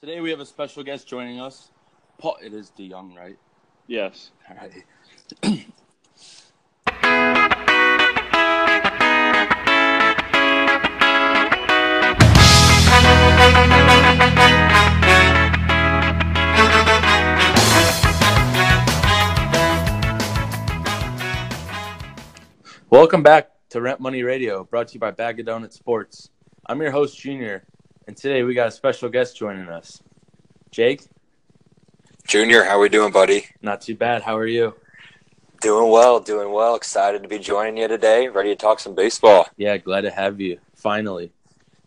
Today we have a special guest joining us. Paul, it is DeJong, right? Yes. All right. Welcome back to Rent Money Radio, brought to you by Bag of Donut Sports. I'm your host, Junior, and today we got a special guest joining us. Jake, Junior, how we doing, buddy? not too bad. How are you? Doing well, doing well. Excited to be joining you today. Ready to talk some baseball. Yeah, glad to have you. Finally.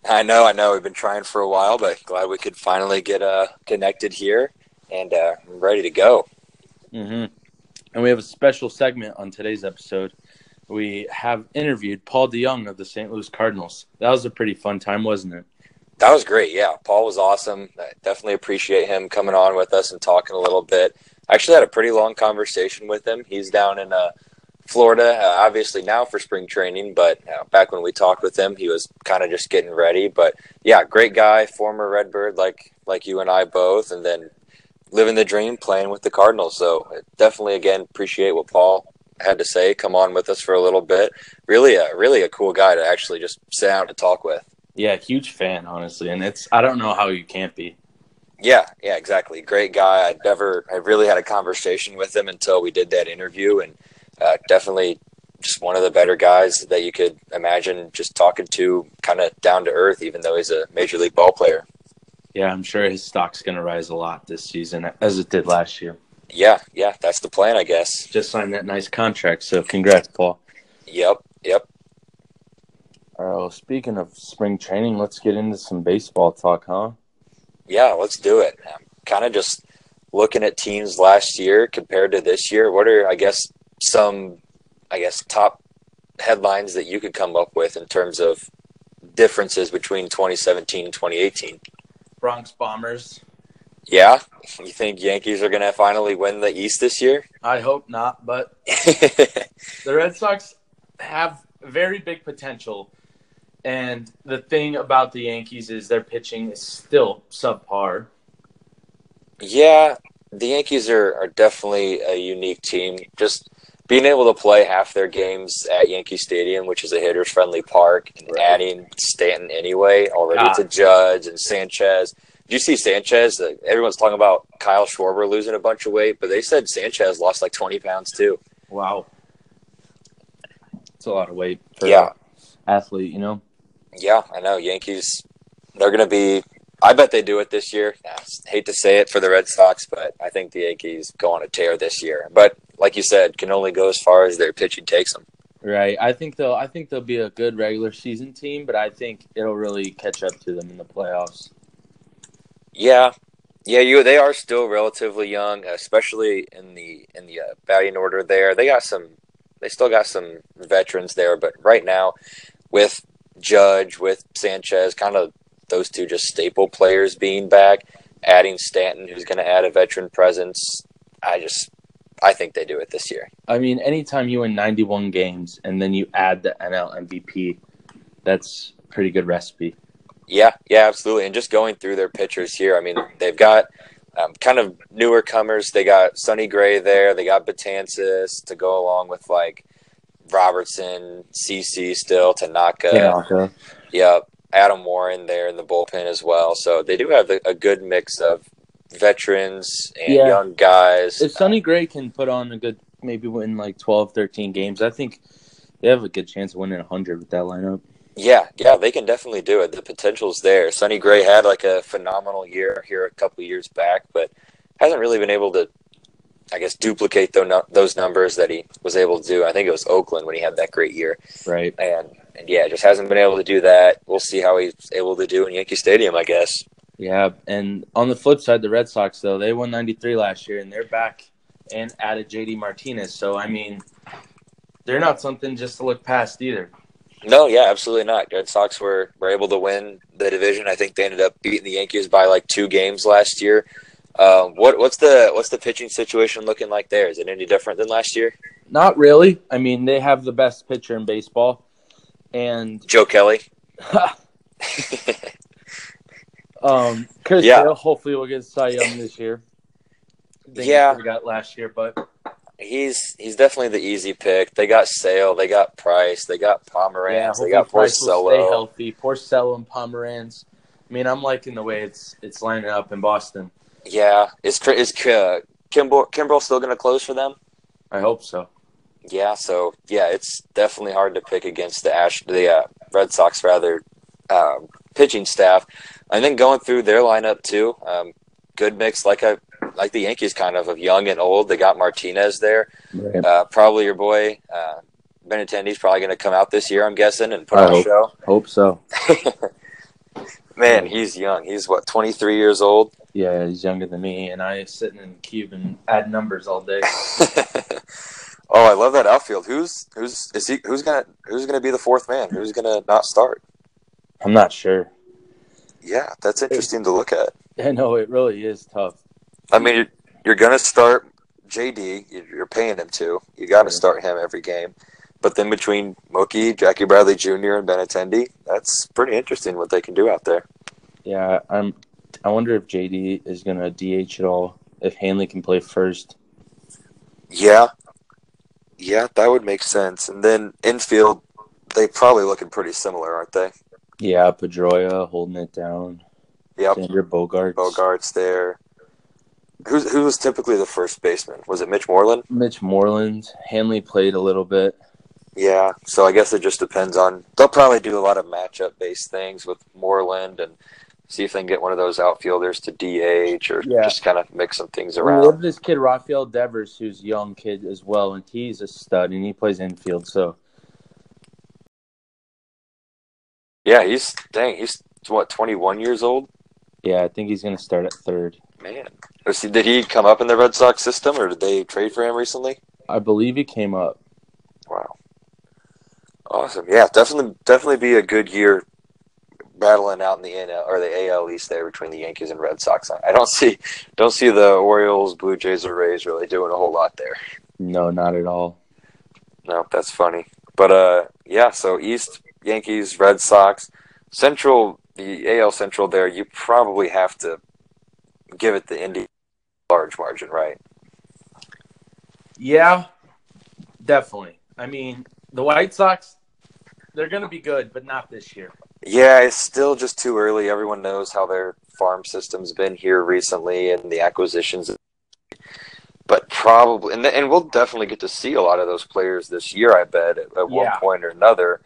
I know, I know. We've been trying for a while, but glad we could finally get uh, connected here and uh, ready to go. Mm-hmm. And we have a special segment on today's episode. We have interviewed Paul DeJong of the St. Louis Cardinals. That was a pretty fun time, wasn't it? That was great. Yeah, Paul was awesome. I definitely appreciate him coming on with us and talking a little bit. I actually had a pretty long conversation with him. He's down in uh, Florida, uh, obviously now for spring training, but uh, back when we talked with him, he was kind of just getting ready. But yeah, great guy, former Redbird like like you and I both, and then living the dream, playing with the Cardinals. So definitely, again, appreciate what Paul had to say. Come on with us for a little bit. Really, a really a cool guy to actually just sit down and talk with. Yeah, huge fan, honestly. And it's, I don't know how you can't be. Yeah, yeah, exactly. Great guy. I never, I really had a conversation with him until we did that interview, and uh, definitely just one of the better guys that you could imagine just talking to, kind of down to earth, even though he's a major league ball player. Yeah, I'm sure his stock's going to rise a lot this season, as it did last year. Yeah, yeah, that's the plan, I guess. Just signed that nice contract, so congrats, Paul. Yep, yep. All right, well, speaking of spring training, let's get into some baseball talk, huh? Yeah, let's do it. I'm kind of just looking at teams last year compared to this year. What are, I guess, some, I guess, top headlines that you could come up with in terms of differences between 2017 and 2018? Bronx Bombers. Yeah, you think Yankees are going to finally win the East this year? I hope not, but the Red Sox have very big potential. And the thing about the Yankees is their pitching is still subpar. yeah, the Yankees are, are definitely a unique team. Just being able to play half their games at Yankee Stadium, which is a hitters friendly park, and Right. adding Stanton anyway already Ah. to Judge and Sanchez. Did you see Sanchez? Uh, Everyone's talking about Kyle Schwarber losing a bunch of weight, but they said Sanchez lost like 20 pounds too. Wow. It's a lot of weight for Yeah. an athlete, you know? Yeah, I know. Yankees, they're going to be. I bet they do it this year. I hate to say it for the Red Sox, but I think the Yankees go on a tear this year. But like you said, can only go as far as their pitching takes them. Right. I think they'll I think they'll be a good regular season team, but I think it'll really catch up to them in the playoffs. Yeah, yeah. You they are still relatively young, especially in the in the uh, batting order. There, they got some. They still got some veterans there, but right now, with Judge, with Sanchez, kind of those two just staple players being back, adding Stanton, who's going to add a veteran presence. I just, I think they do it this year. I mean, anytime you win 91 games and then you add the NL MVP, that's a pretty good recipe. Yeah, yeah, absolutely. And just going through their pitchers here, I mean, they've got um, kind of newer comers. They got Sonny Gray there. They got Betances to go along with like Robertson, CC still, Tanaka. Yep. Adam Warren there in the bullpen as well. So they do have a, a good mix of veterans and Yeah. young guys. If Sonny Gray can put on a good, maybe win like 12, 13 games, I think they have a good chance of winning 100 with that lineup. Yeah, yeah, they can definitely do it. The potential's there. Sonny Gray had like a phenomenal year here a couple of years back, but hasn't really been able to, I guess, duplicate those numbers that he was able to do. I think it was Oakland when he had that great year, Right. and and yeah, just hasn't been able to do that. We'll see how he's able to do in Yankee Stadium, I guess. Yeah. And on the flip side, the Red Sox, though, they won 93 last year and they're back and added JD Martinez. So, I mean, they're not something just to look past either. No, yeah, absolutely not. Red Sox were, were able to win the division. I think they ended up beating the Yankees by like two games last year. Um, what what's the what's the pitching situation looking like there? Is it any different than last year? Not really. I mean, they have the best pitcher in baseball. And Joe Kelly. Um, Chris Yeah. Sale hopefully will get Cy Young this year. Yeah. got last year, but He's he's definitely the easy pick. They got Sale, they got Price, they got Pomeranz, yeah, they got Price will stay Porcello. healthy. Porcello and Pomeranz. I mean, I'm liking the way it's it's lining up in Boston. Yeah, is is uh, Kimball Kimbrel still going to close for them? I hope so. Yeah, so yeah, it's definitely hard to pick against the Ash the uh, Red Sox rather uh, pitching staff. And then going through their lineup too, um, good mix like a like the Yankees kind of of young and old. They got Martinez there, Right. uh, probably your boy uh, Benintendi's probably going to come out this year, I'm guessing, and put I on a show. Hope so. Man, he's young. He's what 23 years old. Yeah, he's younger than me, and I sitting in the cube and add numbers all day. oh, I love that outfield. Who's who's is he? Who's gonna who's gonna be the fourth man? Who's gonna not start? I'm not sure. Yeah, that's interesting to look at. I know it really is tough. I mean, you're, you're gonna start JD. you- You're paying him to. You got to Yeah. start him every game. But then between Mookie, Jackie Bradley Jr., and Ben Benintendi, that's pretty interesting what they can do out there. Yeah, I'm. I wonder if JD is gonna DH at all. If Hanley can play first. Yeah, yeah, that would make sense. And then infield, they probably looking pretty similar, aren't they? Yeah, Pedroia holding it down. Yep. Xander Bogaerts. Bogaerts there. Who's who was typically the first baseman? Was it Mitch Moreland? Mitch Moreland. Hanley played a little bit. Yeah. So I guess it just depends on. They'll probably do a lot of matchup based things with Moreland and see if they can get one of those outfielders to DH or Yeah. just kind of mix some things around. have this kid Rafael Devers, who's a young kid as well, and he's a stud, and he plays infield. So Yeah, he's dang. He's what twenty one years old. yeah, I think he's gonna start at third. Man, did he come up in the Red Sox system or did they trade for him recently? I believe he came up. Wow. Awesome. Yeah, definitely definitely be a good year battling out in the NL or the AL East there between the Yankees and Red Sox. I don't see don't see the Orioles, Blue Jays or Rays really doing a whole lot there. No, not at all. No, that's funny. But uh yeah, so East Yankees, Red Sox, Central the AL Central there, you probably have to give it the Indy large margin, right? Yeah, definitely. I mean, the White Sox, they're gonna be good, but not this year. Yeah, it's still just too early. Everyone knows how their farm system's been here recently and the acquisitions. But probably, and, and we'll definitely get to see a lot of those players this year, I bet, at, at one Yeah. point or another.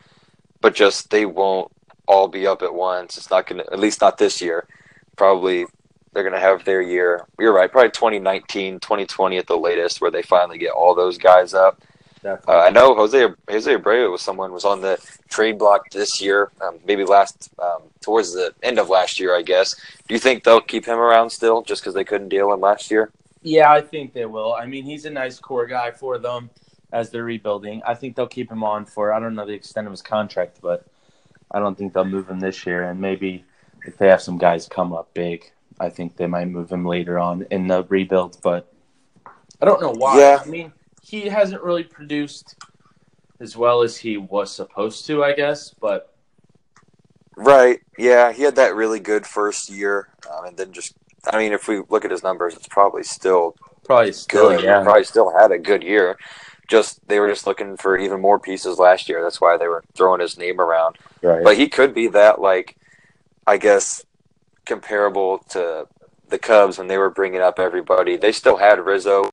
But just they won't all be up at once. It's not going to, at least not this year. Probably they're going to have their year. You're right, probably 2019, 2020 at the latest, where they finally get all those guys up. Uh, I know Jose Jose Abreu was someone was on the trade block this year, um, maybe last um, towards the end of last year, I guess. Do you think they'll keep him around still, just because they couldn't deal him last year? Yeah, I think they will. I mean, he's a nice core guy for them as they're rebuilding. I think they'll keep him on for I don't know the extent of his contract, but I don't think they'll move him this year. And maybe if they have some guys come up big, I think they might move him later on in the rebuild. But I don't know why. Yeah. I mean, he hasn't really produced as well as he was supposed to, I guess. But Right. Yeah, he had that really good first year, um, and then just. I mean, if we look at his numbers, it's probably still probably still, good. yeah. Probably still had a good year. Just they were just looking for even more pieces last year. That's why they were throwing his name around. Right. But he could be that, like, I guess, comparable to the Cubs when they were bringing up everybody. They still had Rizzo,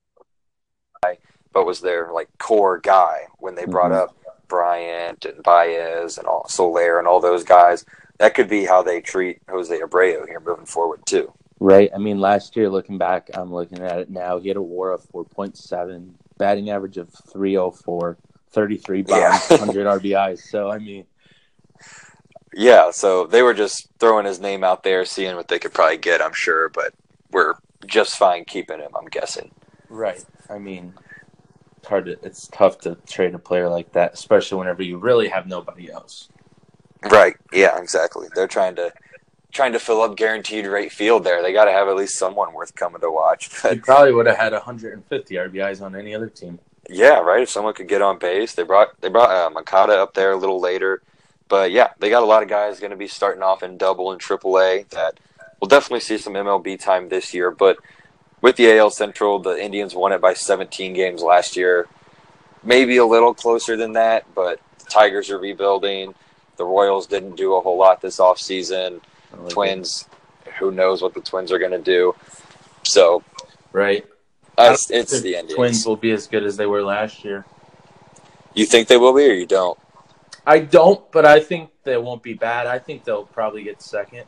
but was their like core guy when they brought Mhm. up Bryant and Baez and all Soler and all those guys. That could be how they treat Jose Abreu here moving forward too. Right. I mean, last year, looking back, I'm looking at it now. He had a WAR of 4.7, batting average of 304, 33 bombs, Yeah. 100 RBIs. So, I mean, Yeah, so they were just throwing his name out there, seeing what they could probably get. I'm sure, but we're just fine keeping him. I'm guessing. right. I mean, hard to, it's tough to trade a player like that, especially whenever you really have nobody else. Right. Yeah. Exactly. They're trying to trying to fill up guaranteed rate field there. They got to have at least someone worth coming to watch. He probably would have had 150 RBIs on any other team. yeah. Right. If someone could get on base, they brought they brought uh, Moncada up there a little later, but yeah, they got a lot of guys going to be starting off in double and triple A that we'll definitely see some MLB time this year. But with the AL Central, the Indians won it by 17 games last year. Maybe a little closer than that, but the Tigers are rebuilding. The Royals didn't do a whole lot this offseason. Like Twins, it. who knows what the Twins are going to do. So, right. it's the Indians. Twins will be as good as they were last year. You think they will be, or you don't? I don't, but I think they won't be bad. I think they'll probably get second.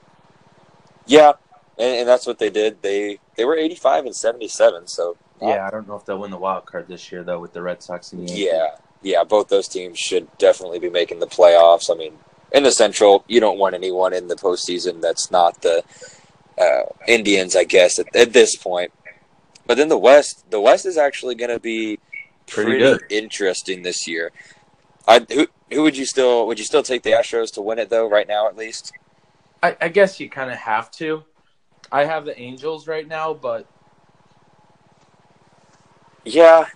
Yeah, and, and that's what they did. They they were eighty five and seventy seven. So yeah, I don't know if they'll win the wild card this year though with the Red Sox and the Yankees. Yeah, yeah, both those teams should definitely be making the playoffs. I mean, in the Central, you don't want anyone in the postseason that's not the uh, Indians, I guess, at, at, this point. But then the West, the West is actually going to be pretty, pretty interesting this year. I who who would you still would you still take the Astros to win it though? Right now, at least. I, I guess you kind of have to. I have the Angels right now, but yeah.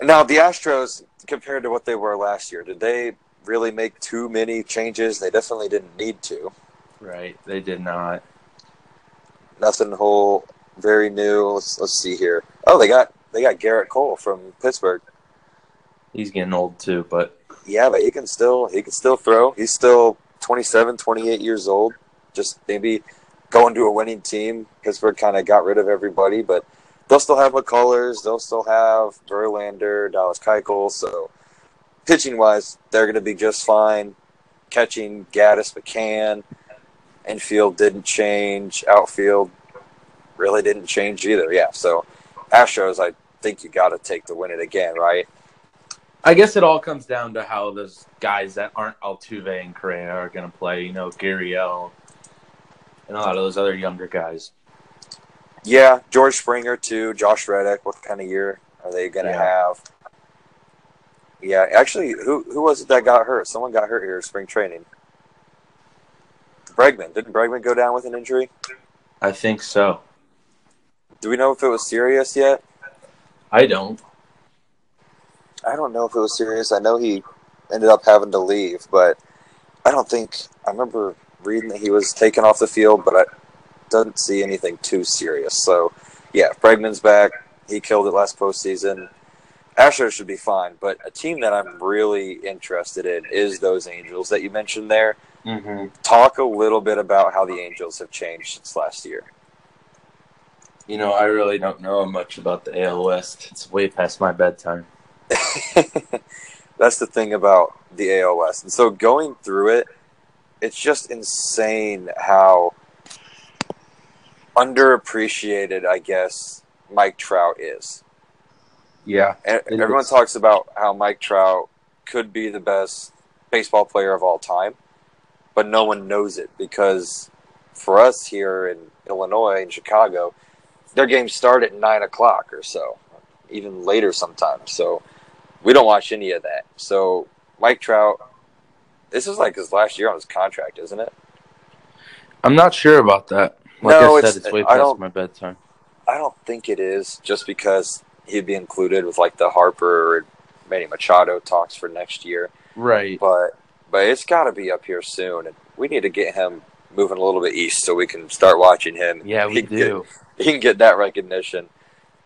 Now the Astros, compared to what they were last year, did they really make too many changes? They definitely didn't need to. Right, they did not. Nothing whole, very new. Let's let's see here. Oh, they got they got Gerrit Cole from Pittsburgh. He's getting old too, but yeah, but he can still he can still throw. He's still 27, 28 years old. Just maybe going to a winning team. Pittsburgh kind of got rid of everybody, but they'll still have McCullers. They'll still have Verlander, Dallas Keuchel. So pitching wise, they're going to be just fine. Catching Gattis, McCann, infield didn't change. Outfield really didn't change either. Yeah, so Astros, I think you got to take the win it again, right? I guess it all comes down to how those guys that aren't Altuve and Correa are going to play. You know, Gurriel and a lot of those other younger guys. Yeah, George Springer too. Josh Reddick. What kind of year are they going to yeah. have? Yeah, actually, who who was it that got hurt? Someone got hurt here spring training. Bregman didn't Bregman go down with an injury? I think so. Do we know if it was serious yet? I don't. I don't know if it was serious. I know he ended up having to leave, but I don't think I remember reading that he was taken off the field, but I didn't see anything too serious. So, yeah, Bregman's back. He killed it last postseason. Astros should be fine, but a team that I'm really interested in is those Angels that you mentioned there. Mm-hmm. Talk a little bit about how the Angels have changed since last year. You know, I really don't know much about the AL West. It's way past my bedtime. That's the thing about the AL West. And so going through it, it's just insane how underappreciated, I guess, Mike Trout is. Yeah. And everyone is. talks about how Mike Trout could be the best baseball player of all time, but no one knows it because for us here in Illinois and Chicago, their games start at nine o'clock or so, even later sometimes. So we don't watch any of that. So Mike Trout, this is like his last year on his contract, isn't it? I'm not sure about that. Like no, I said, it's, it's way past my bedtime. I don't think it is, just because he'd be included with like the Harper or Manny Machado talks for next year. Right. But but it's got to be up here soon, and we need to get him moving a little bit east so we can start watching him. Yeah, we he do. Get, he can get that recognition.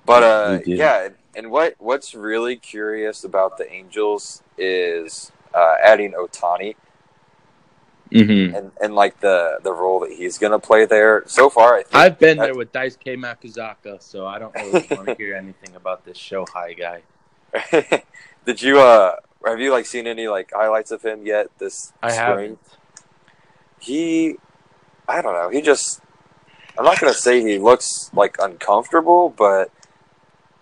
But uh, yeah, and what what's really curious about the Angels is uh, adding Ohtani Mm-hmm. And and like the the role that he's going to play there. So far, I have been there with Dice K Matsuzaka, so I don't really want to hear anything about this Shohei guy. Did you uh have you like seen any like highlights of him yet this I spring? haven't. He I don't know. He just I'm not going to say he looks like uncomfortable, but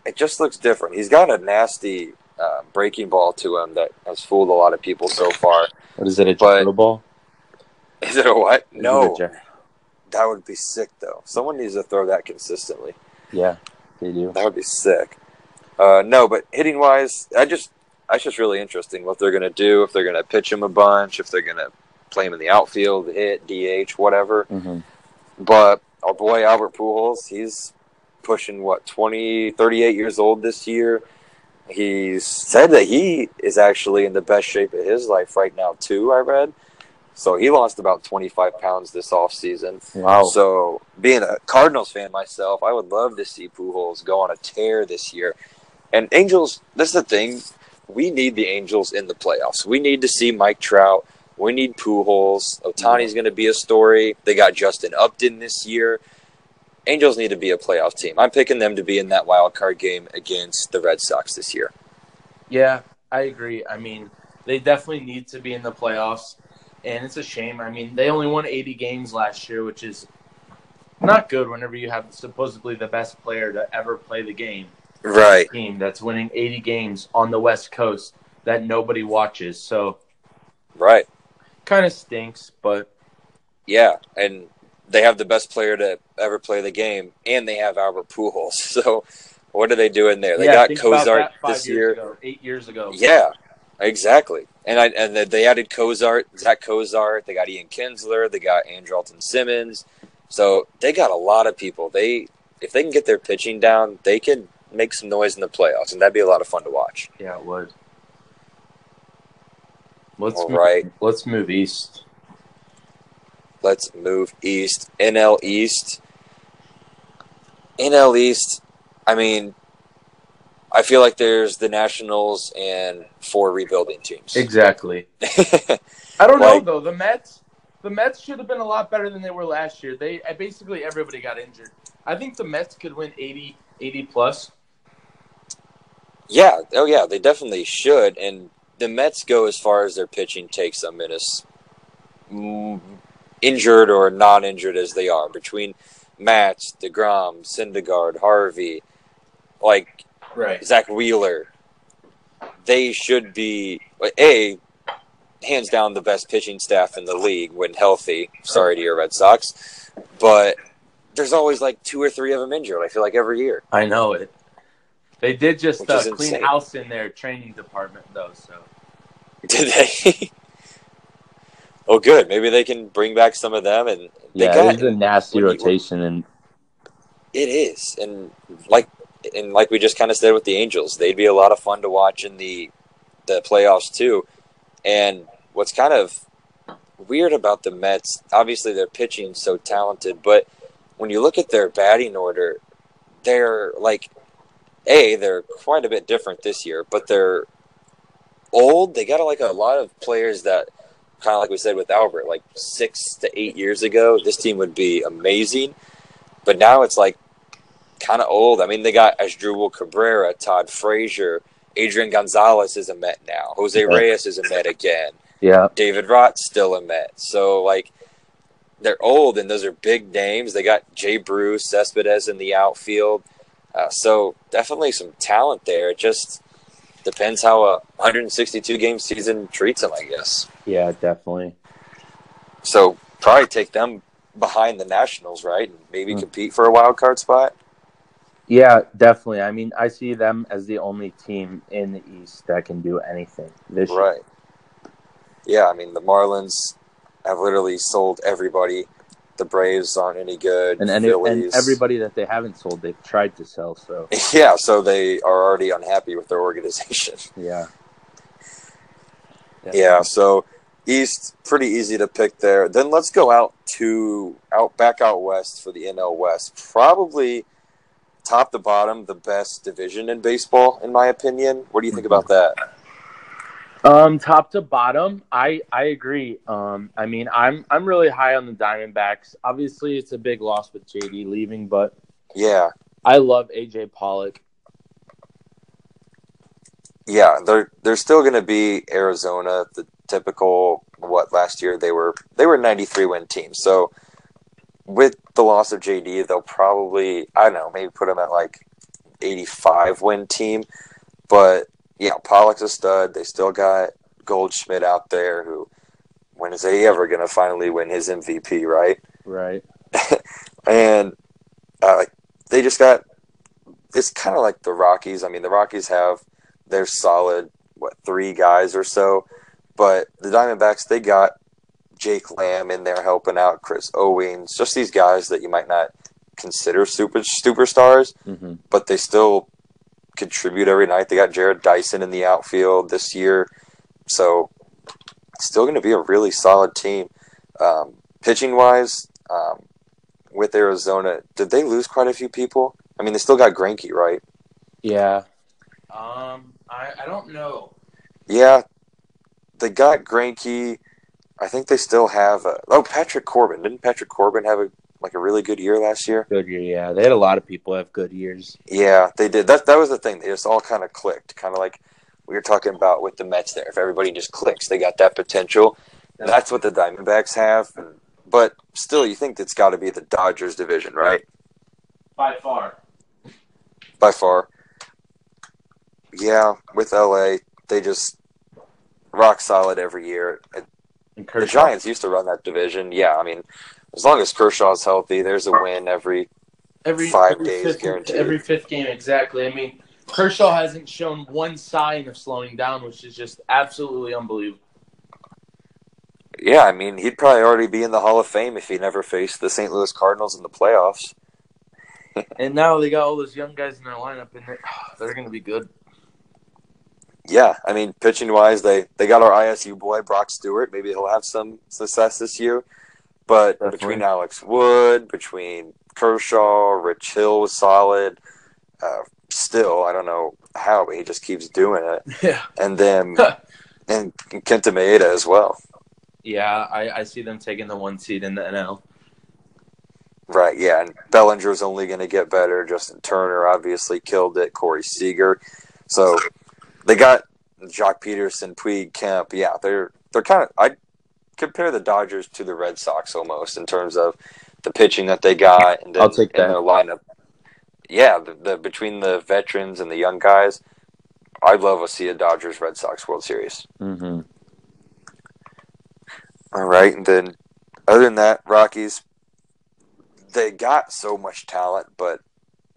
it just looks different. He's got a nasty uh, breaking ball to him that has fooled a lot of people so far. What is it? A but, ball? Is it a what? no. A that would be sick though. Someone needs to throw that consistently. Yeah, they do. That would be sick. Uh, no, but hitting wise, I just that's just really interesting what they're gonna do. If they're gonna pitch him a bunch, if they're gonna play him in the outfield, hit, DH, whatever. Mm-hmm. But our boy Albert Pujols, he's pushing what 20, 38 years old this year. He said that he is actually in the best shape of his life right now too. I read, So he lost about 25 pounds this offseason. Wow. So being a Cardinals fan myself, I would love to see Pujols go on a tear this year. And Angels, this is the thing. We need the Angels in the playoffs. We need to see Mike Trout. We need Pujols. Ohtani's going to be a story. They got Justin Upton this year. Angels need to be a playoff team. I'm picking them to be in that wild card game against the Red Sox this year. Yeah, I agree. I mean, they definitely need to be in the playoffs, and it's a shame. I mean, they only won 80 games last year, which is not good whenever you have supposedly the best player to ever play the game. Right. Team that's winning 80 games on the West Coast that nobody watches. So, right. Kind of stinks, but yeah, and they have the best player to ever play the game, and they have Albert Pujols. So, what are they doing there? They yeah, got Cozart this year, ago, eight years ago. Yeah, exactly. And I and they added Cozart, Zach Cozart. They got Ian Kinsler. They got Andrew Andrelton Simmons. So they got a lot of people. They if they can get their pitching down, they can make some noise in the playoffs, and that'd be a lot of fun to watch. Yeah, it would. Let's All move, right. Let's move east. Let's move east. NL East. NL East. I mean, I feel like there's the Nationals and four rebuilding teams. Exactly. I don't know though. The Mets, the Mets should have been a lot better than they were last year. They uh, basically everybody got injured. I think the Mets could win 80, 80 plus. Yeah, oh yeah, they definitely should. And the Mets go as far as their pitching takes them in as mm, injured or non-injured as they are. Between Matz, Degrom, Syndergaard, Harvey, like Right. Zack Wheeler, they should be a hands down the best pitching staff in the league when healthy. Sorry to your Red Sox, but there's always like two or three of them injured. I feel like every year. I know it. They did just uh, clean insane. house in their training department though. So Did they? oh, good. Maybe they can bring back some of them, and they yeah, got it was a nasty you- rotation, and it is, and like and like we just kind of said with the Angels, they'd be a lot of fun to watch in the the playoffs too. And what's kind of weird about the Mets, obviously their pitching is so talented, but when you look at their batting order, they're like a they're quite a bit different this year, but they're old. They got like a lot of players that kind of like we said with Albert, like six to eight years ago, this team would be amazing. But now it's like kind of old. I mean, they got Asdrubal Cabrera, Todd Frazier, Adrian Gonzalez is a Met now. Jose Yeah. Reyes is a Met again. yeah, David Wright's still a Met. So like they're old and those are big names. They got Jay Bruce, Cespedes in the outfield. Uh, so definitely some talent there. It just depends how a 162 game season treats them, I guess. Yeah, definitely. So probably take them behind the Nationals, right? And maybe Hmm. compete for a wild card spot. Yeah, definitely. I mean, I see them as the only team in the East that can do anything this year. Right. Yeah, I mean the Marlins have literally sold everybody. The Braves aren't any good. And, and, and everybody that they haven't sold, they've tried to sell. So Yeah, so they are already unhappy with their organization. yeah, Yeah, so East pretty easy to pick there. Then let's go out to out back out west for the NL West. Probably top to bottom the best division in baseball in my opinion. What do you think about that? Um, top to bottom, I I agree. Um, I mean, I'm I'm really high on the Diamondbacks. Obviously, it's a big loss with JD leaving, but Yeah. I love AJ Pollock. Yeah, they're they're still going to be Arizona, the typical what last year they were they were 93 win team. So with the loss of JD, they'll probably I don't know maybe put them at like 85 win team. But yeah, Pollock's a stud. They still got Goldschmidt out there. Who when is he ever going to finally win his MVP? Right? Right. and uh, they just got it's kind of like the Rockies. I mean, the Rockies have their solid what three guys or so, but the Diamondbacks they got Jake Lamb in there helping out, Chris Owings, just these guys that you might not consider super superstars, hmm but they still contribute every night. They got Jarrod Dyson in the outfield this year, so it's still going to be a really solid team. Um, pitching wise, um, with Arizona, did they lose quite a few people? I mean, they still got Greinke, right? Yeah. Um, I, I don't know. Yeah, they got Greinke. I think they still have. A, oh, Patrick Corbin. Didn't Patrick Corbin have a like a really good year last year? Good year, yeah. They had a lot of people have good years. Yeah, they did. That that was the thing. They just all kind of clicked, kind of like we were talking about with the Mets. There, if everybody just clicks, they got that potential. That's what the Diamondbacks have. But still, you think it's got to be the Dodgers division, right? By far. By far. Yeah, with LA, they just rock solid every year. The Giants used to run that division. Yeah, I mean, as long as Kershaw's healthy, there's a win every every five every days fifth, guaranteed. Every fifth game, exactly. I mean, Kershaw hasn't shown one sign of slowing down, which is just absolutely unbelievable. Yeah, I mean, he'd probably already be in the Hall of Fame if he never faced the St. Louis Cardinals in the playoffs. And now they got all those young guys in their lineup, and they're, they're going to be good. Yeah, I mean, pitching wise, they they got our ISU boy Brock Stewart. Maybe he'll have some success this year. But Definitely. between Alex Wood, between Kershaw, Rich Hill was solid. Uh, still, I don't know how, but he just keeps doing it. Yeah. And then and Kenta Maeda as well. Yeah, I, I see them taking the one seed in the NL. Right, yeah, and Bellinger's only going to get better. Justin Turner obviously killed it. Corey Seager, so they got Joc Pederson, Puig, Kemp. Yeah, they're they're kind of. I compare the Dodgers to the Red Sox almost in terms of the pitching that they got and, then, I'll take that. their lineup. Yeah, the, the between the veterans and the young guys, I'd love to see a Dodgers Red Sox World Series. Mm-hmm. All right, and then other than that, Rockies, they got so much talent, but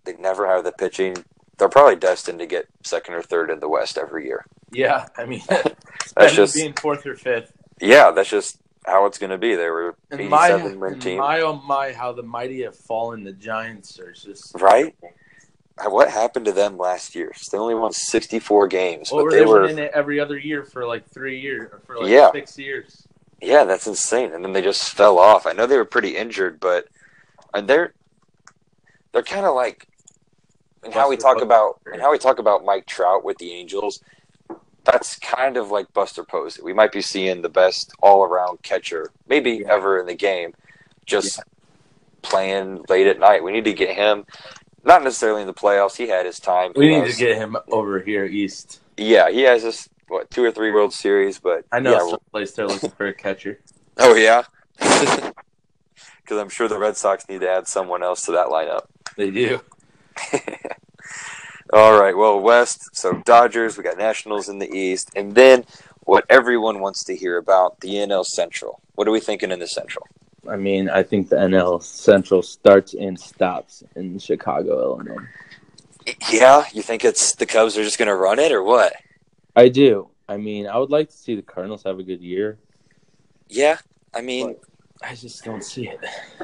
they never have the pitching. They're probably destined to get second or third in the West every year. Yeah, I mean, That's just being fourth or fifth. yeah, that's just how it's going to be. They were And my, eighty-seven win team, my oh my, how the mighty have fallen. The Giants are just right? Uh, what happened to them last year? They only won sixty-four games, Well, but they they were were in it every other year for like three years, for like Yeah. six years. yeah, that's insane. And then they just fell off. I know they were pretty injured, but and they're they're kind of like and how we talk Posey. about and how we talk about Mike Trout with the Angels. That's kind of like Buster Posey. We might be seeing the best all-around catcher, maybe Yeah. ever in the game, just playing late at night. We need to get him. Not necessarily in the playoffs. He had his time. We need to get him over here east. Yeah, he has this what two or three World Series, but I know Yeah, some place they're looking for a catcher. Oh yeah, because I'm sure the Red Sox need to add someone else to that lineup. They do. All right, well, West. So Dodgers, we got Nationals in the East, and then what everyone wants to hear about the NL Central. What are we thinking in the Central? I mean, I think the NL Central starts and stops in Chicago, Illinois. Yeah, you think it's the Cubs are just going to run it, or what? I do. I mean, I would like to see the Cardinals have a good year. Yeah, I mean, I just don't see it.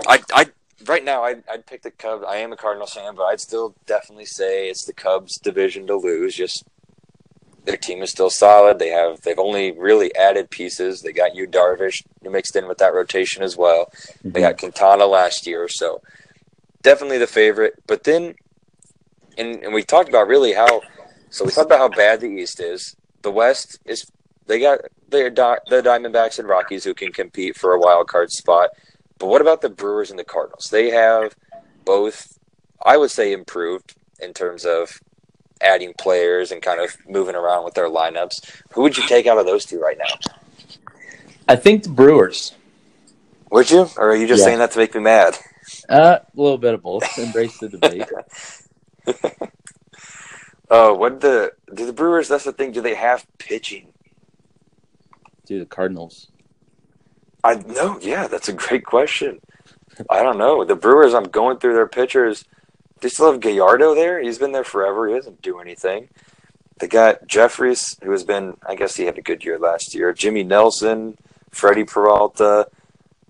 I, I right now I'd, I'd pick the Cubs. I am a Cardinals fan, but I'd still definitely say it's the Cubs' division to lose. Just their team is still solid. They have they've only really added pieces. They got Yu Darvish mixed in with that rotation as well. They mm-hmm. got Quintana last year, so definitely the favorite. But then, and, and we talked about really how. So we talked about how bad the East is. The West is they got the the Diamondbacks and Rockies who can compete for a wild card spot. But what about the Brewers and the Cardinals? They have both, I would say, improved in terms of adding players and kind of moving around with their lineups. Who would you take out of those two right now? I think the Brewers. Would you, or are you just Yeah. saying that to make me mad? Uh, a little bit of both. Embrace the debate. Oh, what the do the Brewers? That's the thing. Do they have pitching? Do the Cardinals. I know. Yeah, that's a great question. I don't know. The Brewers. I'm going through their pitchers. They still have Gallardo there. He's been there forever. He doesn't do anything. They got Jeffress, who has been. I guess he had a good year last year. Jimmy Nelson, Freddy Peralta.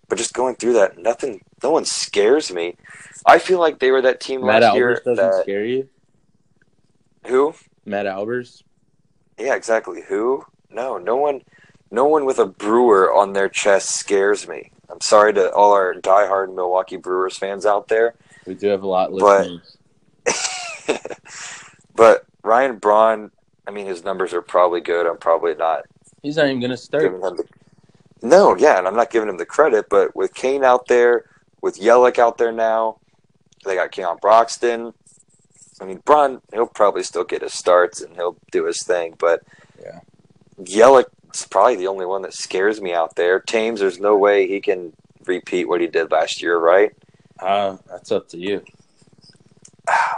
But just going through that, nothing. No one scares me. I feel like they were that team Matt last year. Albers doesn't That, scare you. who? Matt Albers. Yeah, exactly. Who? No, no one. No one with a Brewer on their chest scares me. I'm sorry to all our diehard Milwaukee Brewers fans out there. We do have a lot But- listeners. but Ryan Braun, I mean, his numbers are probably good. I'm probably not He's not even going to start. the. No, yeah, and I'm not giving him the credit. But with Cain out there, with Yelich out there now, they got Keon Broxton. I mean, Braun, he'll probably still get his starts and he'll do his thing. But Yeah. Yelich's probably the only one that scares me out there. Thames, there's no way he can repeat what he did last year, right? Uh, that's up to you. Oh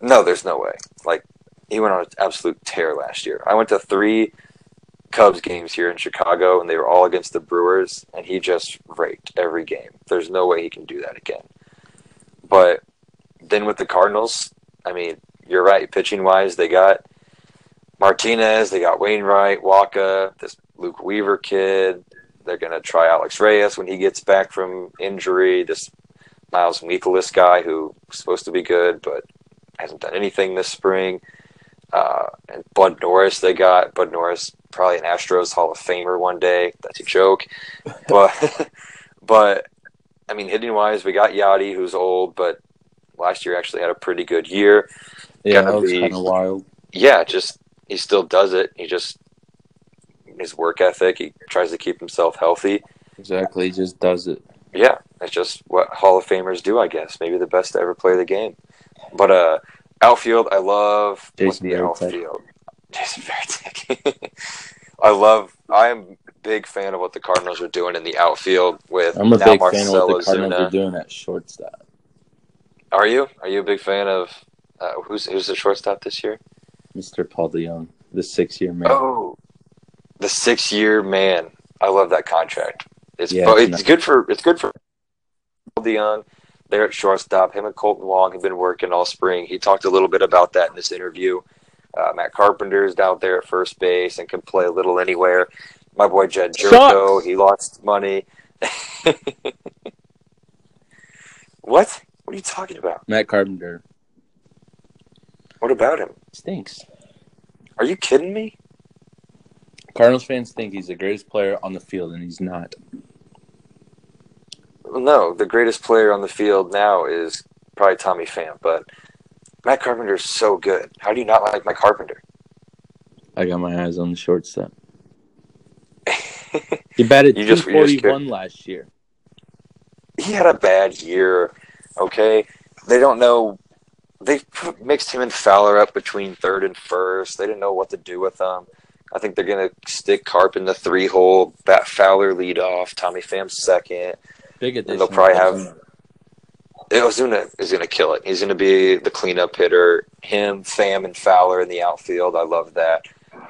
man, no, there's no way. Like he went on an absolute tear last year. I went to three Cubs games here in Chicago, and they were all against the Brewers, and he just raked every game. There's no way he can do that again. But then with the Cardinals, I mean, you're right. Pitching wise, they got Martinez, they got Wainwright, Wacha, this Luke Weaver kid. They're gonna try Alex Reyes when he gets back from injury. This Miles Mikolas guy who's supposed to be good but hasn't done anything this spring. Uh, and Bud Norris, they got Bud Norris, probably an Astros Hall of Famer one day. That's a joke, but but I mean, hitting wise, we got Yadi, who's old, but last year actually had a pretty good year. Yeah, Gonna that was kind of wild. Yeah, just he still does it. He just his work ethic. He tries to keep himself healthy. Exactly. He just does it. Yeah, that's just what Hall of Famers do, I guess. Maybe the best to ever play the game. But uh, outfield, I love Jason the outfield. Jason Varitek. I love. I'm a big fan of what the Cardinals are doing in the outfield with I'm a now big fan of what the Cardinals Ozuna. are doing at shortstop. Are you? Are you a big fan of uh, who's who's the shortstop this year? Mr. Paul DeJong, the six-year man. Oh, the six year man. I love that contract. It's Yeah, but it's it's good for it's good for Young. They're at shortstop. Him and Kolten Wong have been working all spring. He talked a little bit about that in this interview. Uh, Matt Carpenter is down there at first base and can play a little anywhere. My boy Jedd Gyorko, he lost money. what? What are you talking about? Matt Carpenter What about him? stinks. Are you kidding me? Cardinals fans think he's the greatest player on the field, and he's not. No, the greatest player on the field now is probably Tommy Pham, but Matt Carpenter is so good. How do you not like Matt Carpenter? I got my eyes on the shortstop. He batted You just- you just 241 last year. he had a bad year. Okay, they don't know. They mixed him and Fowler up between third and first. They didn't know what to do with them. I think they're gonna stick Carp in the three hole, bat Fowler lead off, Tommy Pham second. Big addition. they'll probably have- Ozuna is gonna kill it. He's gonna be the cleanup hitter. Him, Pham, and Fowler in the outfield. I love that.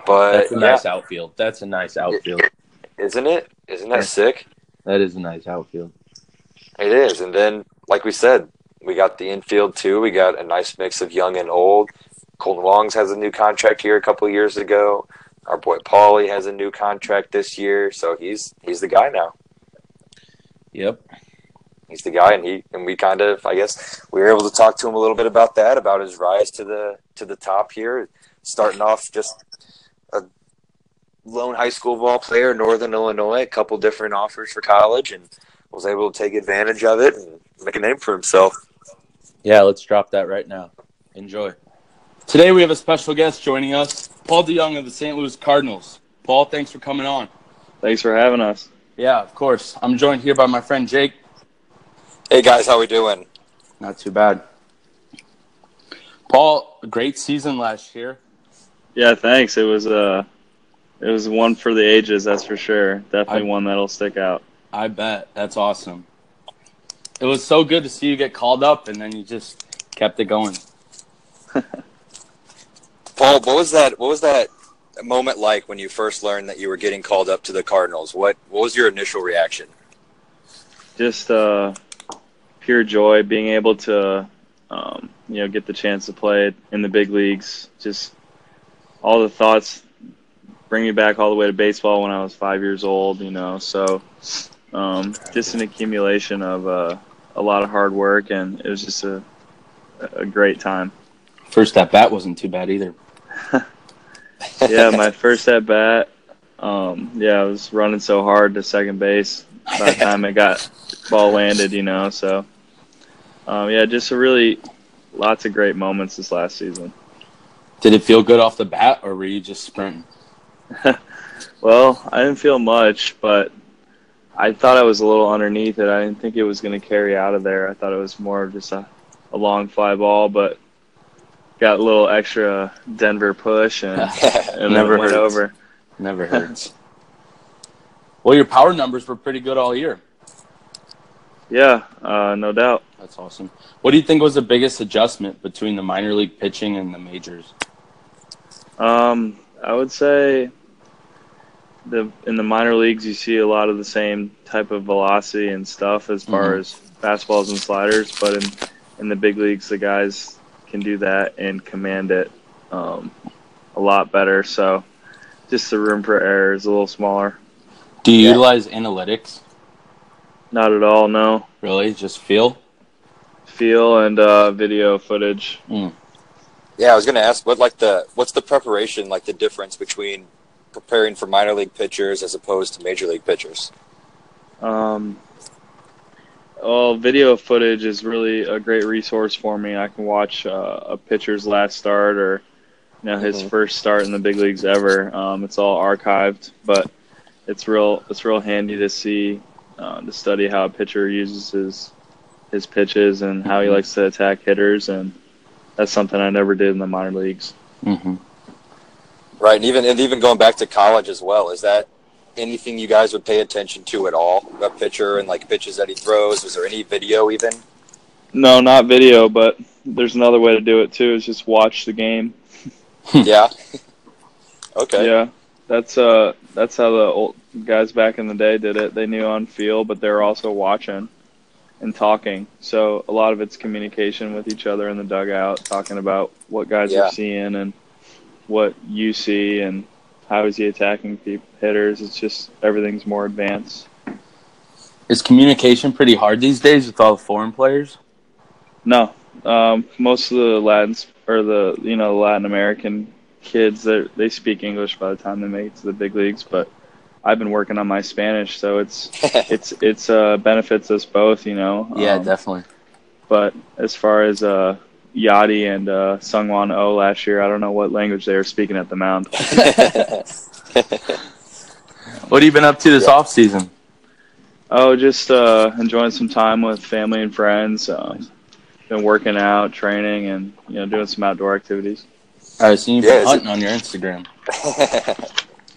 But That's a yeah, nice outfield. That's a nice outfield. isn't it? Isn't that sick? That is a nice outfield. It is. And then, like we said, we got the infield too. We got a nice mix of young and old. Kolten Wongs has a new contract here a couple of years ago. Our boy Paulie has a new contract this year, so he's he's the guy now. Yep. He's the guy, and he and we kind of, I guess, we were able to talk to him a little bit about that, about his rise to the to the top here, starting off just a lone high school ball player, in Northern Illinois, a couple different offers for college, and was able to take advantage of it and make a name for himself. Yeah, let's drop that right now. Enjoy. Today we have a special guest joining us, Paul DeJong of the St. Louis Cardinals. Paul, thanks for coming on. Thanks for having us. Yeah, of course. I'm joined here by my friend Jake. Hey guys, how we doing? Not too bad. Paul, great season last year. Yeah, thanks. It was uh it was one for the ages, that's for sure. Definitely I- one that'll stick out. I bet. That's awesome. It was so good to see you get called up, and then you just kept it going. Paul, what was that? What was that moment like when you first learned that you were getting called up to the Cardinals? What What was your initial reaction? Just uh pure joy being able to um, you know, get the chance to play in the big leagues. Just all the thoughts bring me back all the way to baseball when I was five years old, you know. So um, just an accumulation of uh, a lot of hard work and it was just a a great time. First at bat wasn't too bad either. yeah, my first at bat, Um, yeah, I was running so hard to second base by the time it got ball landed, you know. So, um, yeah, just a really lots of great moments this last season. Did it feel good off the bat, or were you just sprinting? well, I didn't feel much, but I thought I was a little underneath it. I didn't think it was going to carry out of there. I thought it was more of just a, a long fly ball, but got a little extra Denver push and, and Never went hurts. over. Never hurts. well, your power numbers were pretty good all year. Yeah, uh, no doubt. That's awesome. What do you think was the biggest adjustment between the minor league pitching and the majors? Um, I would say the in the minor leagues you see a lot of the same type of velocity and stuff as far Mhm. as fastballs and sliders, but in in the big leagues the guys can do that and command it um, a lot better. So just the room for error is a little smaller. Do you Yeah. utilize analytics? Not at all, no. Really? Just feel? Feel and uh, video footage. Yeah, I was going to ask what like the what's the preparation like the difference between preparing for minor league pitchers as opposed to major league pitchers. Um, well, video footage is really a great resource for me. I can watch uh, a pitcher's last start or you know his Mhm. first start in the big leagues ever. Um, it's all archived, but it's real it's real handy to see uh, to study how a pitcher uses his his pitches and how he Mhm. likes to attack hitters, and that's something I never did in the minor leagues. Mm-hmm. Right, and even and even going back to college as well, is that anything you guys would pay attention to at all? A pitcher and like pitches that he throws. Was there any video even? No, not video, but there's another way to do it too. Is just watch the game. yeah. okay. Yeah, that's uh, that's how the old guys back in the day did it. They knew on field, but they're also watching and talking. So a lot of it's communication with each other in the dugout, talking about what guys Yeah. are seeing and what you see and how is he attacking hitters. It's just everything's more advanced. Is communication pretty hard these days with all the foreign players? No, um, most of the Latins or the you know Latin American kids they they speak English by the time they make it to the big leagues, but I've been working on my Spanish, so it's it's it's uh, benefits us both, you know. Yeah, Um, definitely. But as far as uh, Yadi and uh, Seung-hwan Oh last year, I don't know what language they were speaking at the mound. What have you been up to this Yeah. off season? Oh, just uh, enjoying some time with family and friends. Um, been working out, training, and you know doing some outdoor activities. I seen you've Yeah, been is hunting on your Instagram.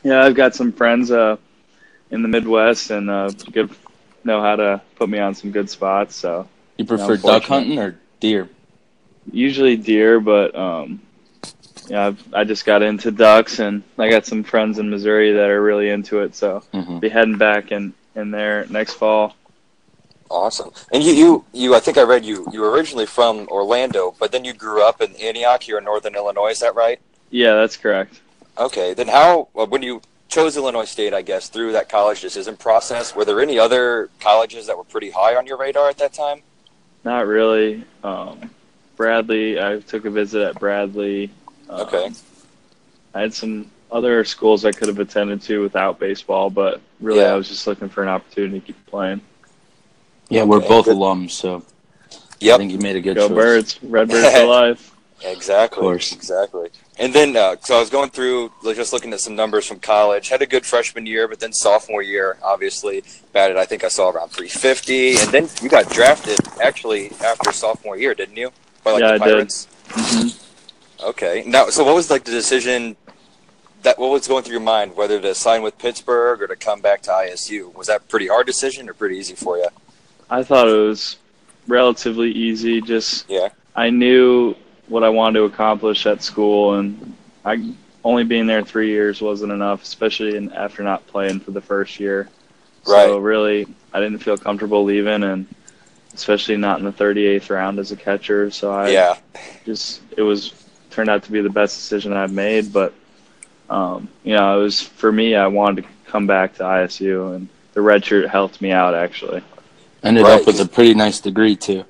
Yeah, I've got some friends uh, in the Midwest and uh, good know how to put me on some good spots. So You prefer duck hunting or deer? Usually deer, but um, yeah, I've, I just got into ducks, and I got some friends in Missouri that are really into it. So Mm-hmm. be heading back in in there next fall. awesome. And you, you, you. I think I read you. You were originally from Orlando, but then you grew up in Antioch here in Northern Illinois. Is that right? Yeah, that's correct. Okay. Then how? When you chose Illinois State, I guess through that college decision process, were there any other colleges that were pretty high on your radar at that time? Not really. Um, Bradley, I took a visit at Bradley. Um, Okay. I had some other schools I could have attended to without baseball, but really Yeah. I was just looking for an opportunity to keep playing. Yeah, we're both good. alums, so I think you made a good Go choice. Birds, Redbirds for life. Exactly. Of course. Exactly. And then, uh, so I was going through, like, just looking at some numbers from college. Had a good freshman year, but then sophomore year, obviously, batted. I think I saw around 350, and then you got drafted actually after sophomore year, didn't you? By like Yeah, the I did. Pirates. Mhm. Okay. Now, so what was like the decision? That what was going through your mind, whether to sign with Pittsburgh or to come back to ISU? Was that a pretty hard decision or pretty easy for you? I thought it was relatively easy. Just Yeah. I knew what I wanted to accomplish at school, and I only being there three years wasn't enough, especially in, after not playing for the first year. Right. So really, I didn't feel comfortable leaving, and especially not in the 38th round as a catcher. So I yeah. just it was turned out to be the best decision I've made. But um, you know, it was for me. I wanted to come back to ISU, and the red shirt helped me out actually. Ended Right. up with a pretty nice degree too.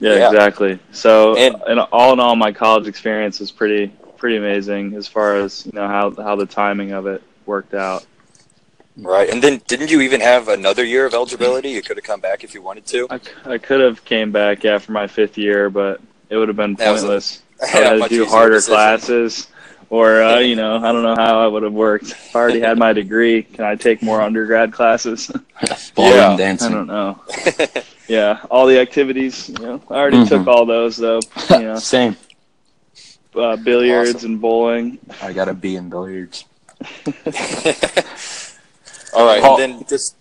Yeah, Yeah. exactly. So, And- and all in all, my college experience was pretty pretty amazing as far as you know how how the timing of it worked out. Right, and then didn't you even have another year of eligibility? You could have come back if you wanted to. I, I could have came back yeah for my fifth year, but it would have been That was a- pointless. I Yeah, had to do harder decision. classes, or uh, you know, I don't know how I would have worked. If I already had my degree, can I take more undergrad classes? Ballroom Yeah. I don't know. Yeah, all the activities. You know, I already Mhm. took all those though. You know, Same. uh, billiards Awesome. and bowling. I got a B in billiards. All right, Paul- and then just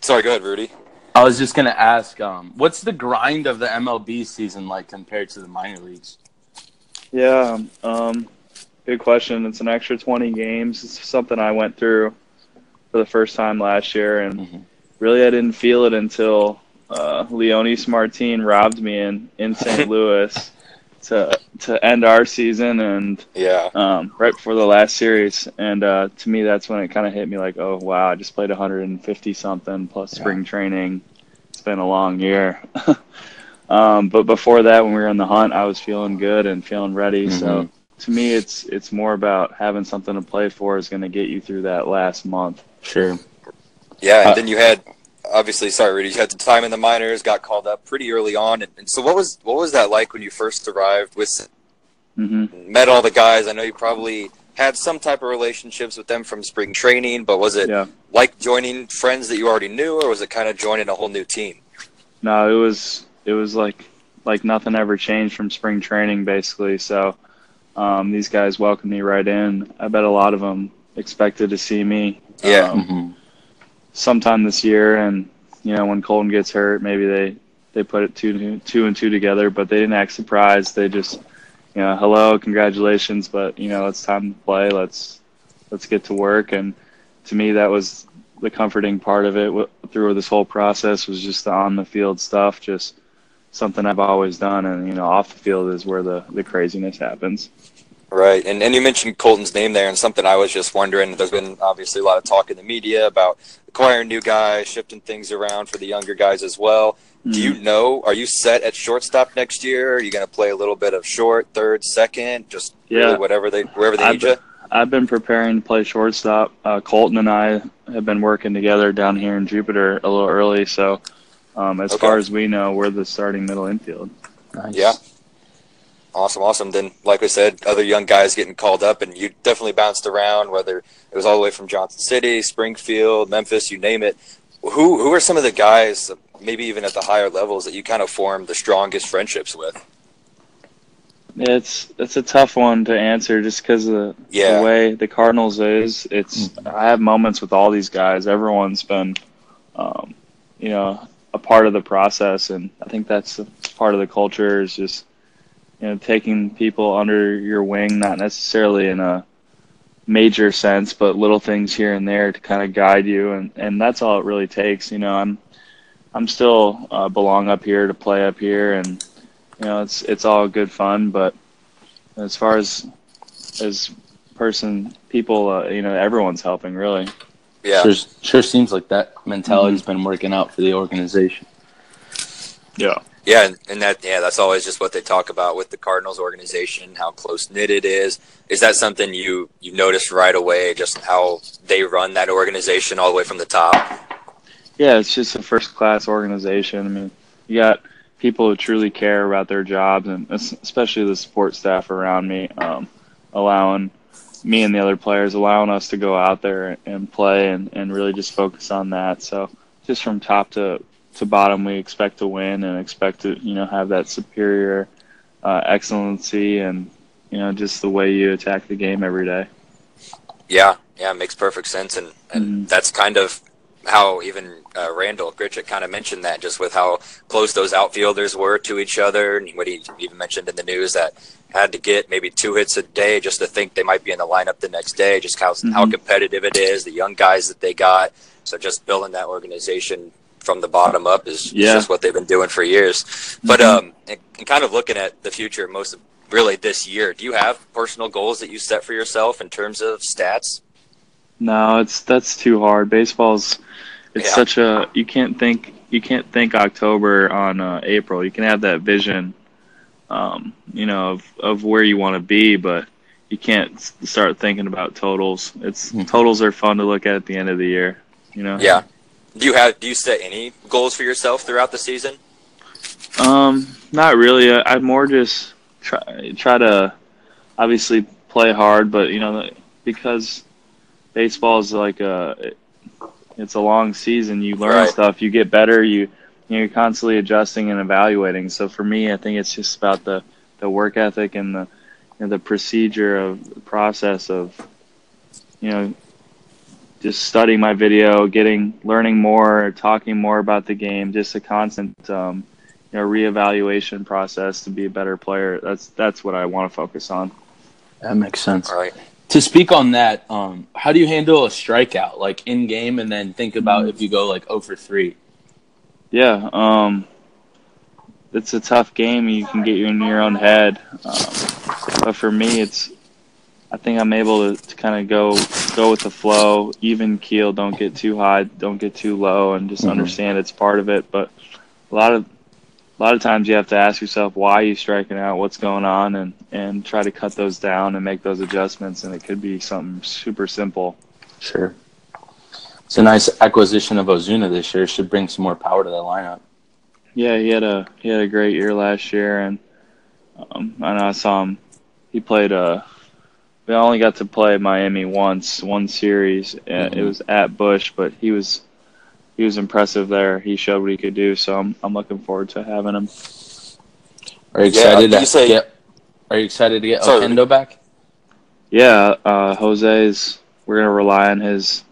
sorry, go ahead, Rudy. I was just gonna ask, um, what's the grind of the MLB season like compared to the minor leagues? Yeah, um, good question. It's an extra 20 games. It's something I went through for the first time last year, and Mhm. really I didn't feel it until uh, Leonys Martin robbed me in, in St. Louis to to end our season and Yeah, um, right before the last series. And uh, to me, that's when it kind of hit me like, oh wow, I just played 150 something plus spring training. It's been a long year. um, but before that, when we were on the hunt, I was feeling good and feeling ready. So Mhm. to me, it's it's more about having something to play for is going to get you through that last month. Sure. yeah, and Uh, then you had obviously sorry, Rudy. You had the time in the minors, got called up pretty early on, and, and so what was what was that like when you first arrived with hmm met all the guys? I know you probably had some type of relationships with them from spring training, but was it Yeah. like joining friends that you already knew, or was it kind of joining a whole new team? No, it was it was like like nothing ever changed from spring training basically. So um, these guys welcomed me right in. I bet a lot of them expected to see me. Yeah. um, hmm sometime this year, and you know when Kolten gets hurt, maybe they they put it two two and two together, but they didn't act surprised. They just you know hello, congratulations, but you know it's time to play. Let's let's get to work. And to me, that was the comforting part of it through this whole process was just the on the field stuff, just something I've always done, and you know off the field is where the the craziness happens. Right, and and you mentioned Kolten's name there, and something I was just wondering. There's been obviously a lot of talk in the media about acquiring new guys, shifting things around for the younger guys as well. Do you know? Are you set at shortstop next year? Are you going to play a little bit of short, third, second, just Yeah. really whatever they wherever they I've need you? I've been preparing to play shortstop. Uh, Kolten and I have been working together down here in Jupiter a little early, so um, as Okay. far as we know, we're the starting middle infield. Nice. Yeah. Awesome, awesome. Then, like I said, other young guys getting called up, and you definitely bounced around. Whether it was all the way from Johnson City, Springfield, Memphis, you name it. Who who are some of the guys, maybe even at the higher levels, that you kind of formed the strongest friendships with? It's it's a tough one to answer just because of Yeah. the way the Cardinals is. It's I have moments with all these guys. Everyone's been, um, you know, a part of the process, and I think that's part of the culture is just you know taking people under your wing, not necessarily in a major sense, but little things here and there to kind of guide you, and and that's all it really takes. You know, I'm I'm still uh, belong up here to play up here, and you know it's it's all good fun, but as far as as person people, uh, you know, everyone's helping really. Yeah, Sure, sure seems like that mentality's been working out for the organization. Yeah. Yeah, and, and that yeah, that's always just what they talk about with the Cardinals organization, how close knit it is. Is that something you you noticed right away? Just how they run that organization all the way from the top. Yeah, it's just a first class organization. I mean, you got people who truly care about their jobs, and especially the support staff around me, um, allowing me and the other players, allowing us to go out there and play and, and really just focus on that. So just from top to, to bottom, we expect to win and expect to, you know, have that superior uh, excellency and, you know, just the way you attack the game every day. Yeah, yeah, it makes perfect sense, and and Mhm. that's kind of how even uh, Randal Grichuk kind of mentioned that, just with how close those outfielders were to each other, and what he even mentioned in the news that had to get maybe two hits a day just to think they might be in the lineup the next day, just how how Mhm. competitive it is, the young guys that they got. So just building that organization from the bottom up is, Yeah. just what they've been doing for years. But Mhm. um, and, and kind of looking at the future, most of really this year, do you have personal goals that you set for yourself in terms of stats? No, it's that's too hard. Baseball's it's Yeah. such a you can't think you can't think October on uh, April. You can have that vision, um, you know, of of where you want to be, but you can't start thinking about totals. It's Mhm. totals are fun to look at at the end of the year. You know. Yeah. Do you have do you set any goals for yourself throughout the season? Um, not really. I, I more just try try to obviously play hard, but you know because baseball is like a it's a long season. You learn Right. stuff, you get better. You you're constantly adjusting and evaluating. So for me, I think it's just about the the work ethic and the know, the procedure of the process of you know just studying my video, getting learning more, talking more about the game, just a constant um, you know reevaluation process to be a better player. That's that's what I want to focus on. That makes sense. All right. To speak on that, um, how do you handle a strikeout, like in game, and then think about if you go like 0 for 3? Yeah, um, it's a tough game. You can get you in your own head, um, but for me, it's I think I'm able to, to kind of go go with the flow, even keel. Don't get too high, don't get too low, and just Mhm. understand it's part of it. But a lot of a lot of times you have to ask yourself why you striking out, what's going on, and and try to cut those down and make those adjustments. And it could be something super simple. Sure. It's a nice acquisition of Ozuna this year. Should bring some more power to the lineup. Yeah, he had a he had a great year last year, and um, I know I saw him. He played. Uh, we only got to play Miami once, one series. and It was at Busch, but he was he was impressive there. He showed what he could do, so I'm I'm looking forward to having him. Are you Yeah, excited you to say- get? Are you excited to get Sorry. Oquendo back? Yeah, uh, Jose's. We're gonna rely on his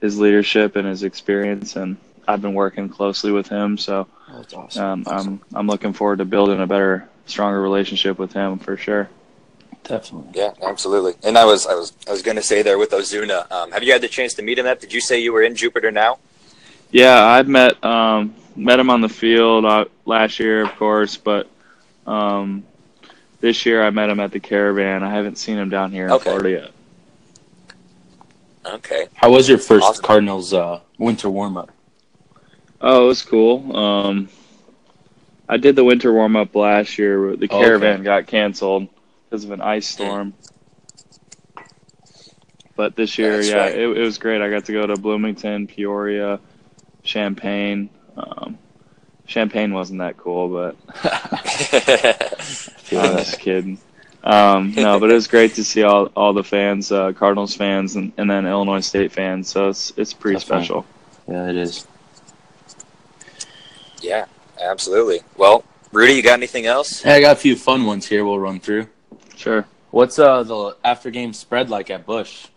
his leadership and his experience, and I've been working closely with him, so That's um, I'm I'm looking forward to building a better, stronger relationship with him for sure. Definitely. Yeah, absolutely. And I was I was I was gonna say there with Ozuna. Um, have you had the chance to meet him? Yet? Did you say you were in Jupiter now? Yeah, I've met um, met him on the field uh, last year, of course, but um, this year I met him at the Caravan. I haven't seen him down here in Okay. Florida yet. Okay. How was your first Awesome. Cardinals uh, winter warm up? Oh, it was cool. Um, I did the winter warm up last year. but The Oh, okay. Caravan got canceled because of an ice storm. But this year, That's yeah, right. it, it was great. I got to go to Bloomington, Peoria, Champaign. Um, Champagne wasn't that cool, but Feel I'm that. just kidding. Um, no, but it was great to see all, all the fans, uh, Cardinals fans, and, and then Illinois State fans. So it's it's pretty Definitely. special. Yeah, it is. yeah, absolutely. Well, Rudy, you got anything else? Hey, I got a few fun ones here. We'll run through. Sure. What's uh the after game spread like at Busch?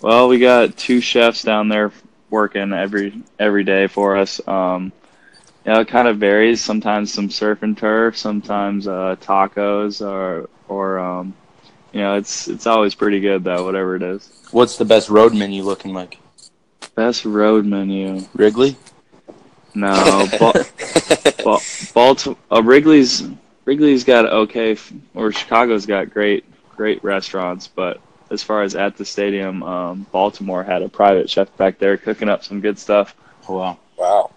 Well, we got two chefs down there working every every day for us. Um, you know, it kind of varies. Sometimes some surf and turf, sometimes uh, tacos, or or um, you know, it's it's always pretty good though, whatever it is. What's the best road menu looking like? Best road menu? Wrigley. No, ba- ba- Baltimore, uh, Wrigley's Wrigley's got okay, or Chicago's got great great restaurants, but as far as at the stadium, um, Baltimore had a private chef back there cooking up some good stuff. Oh, wow. wow.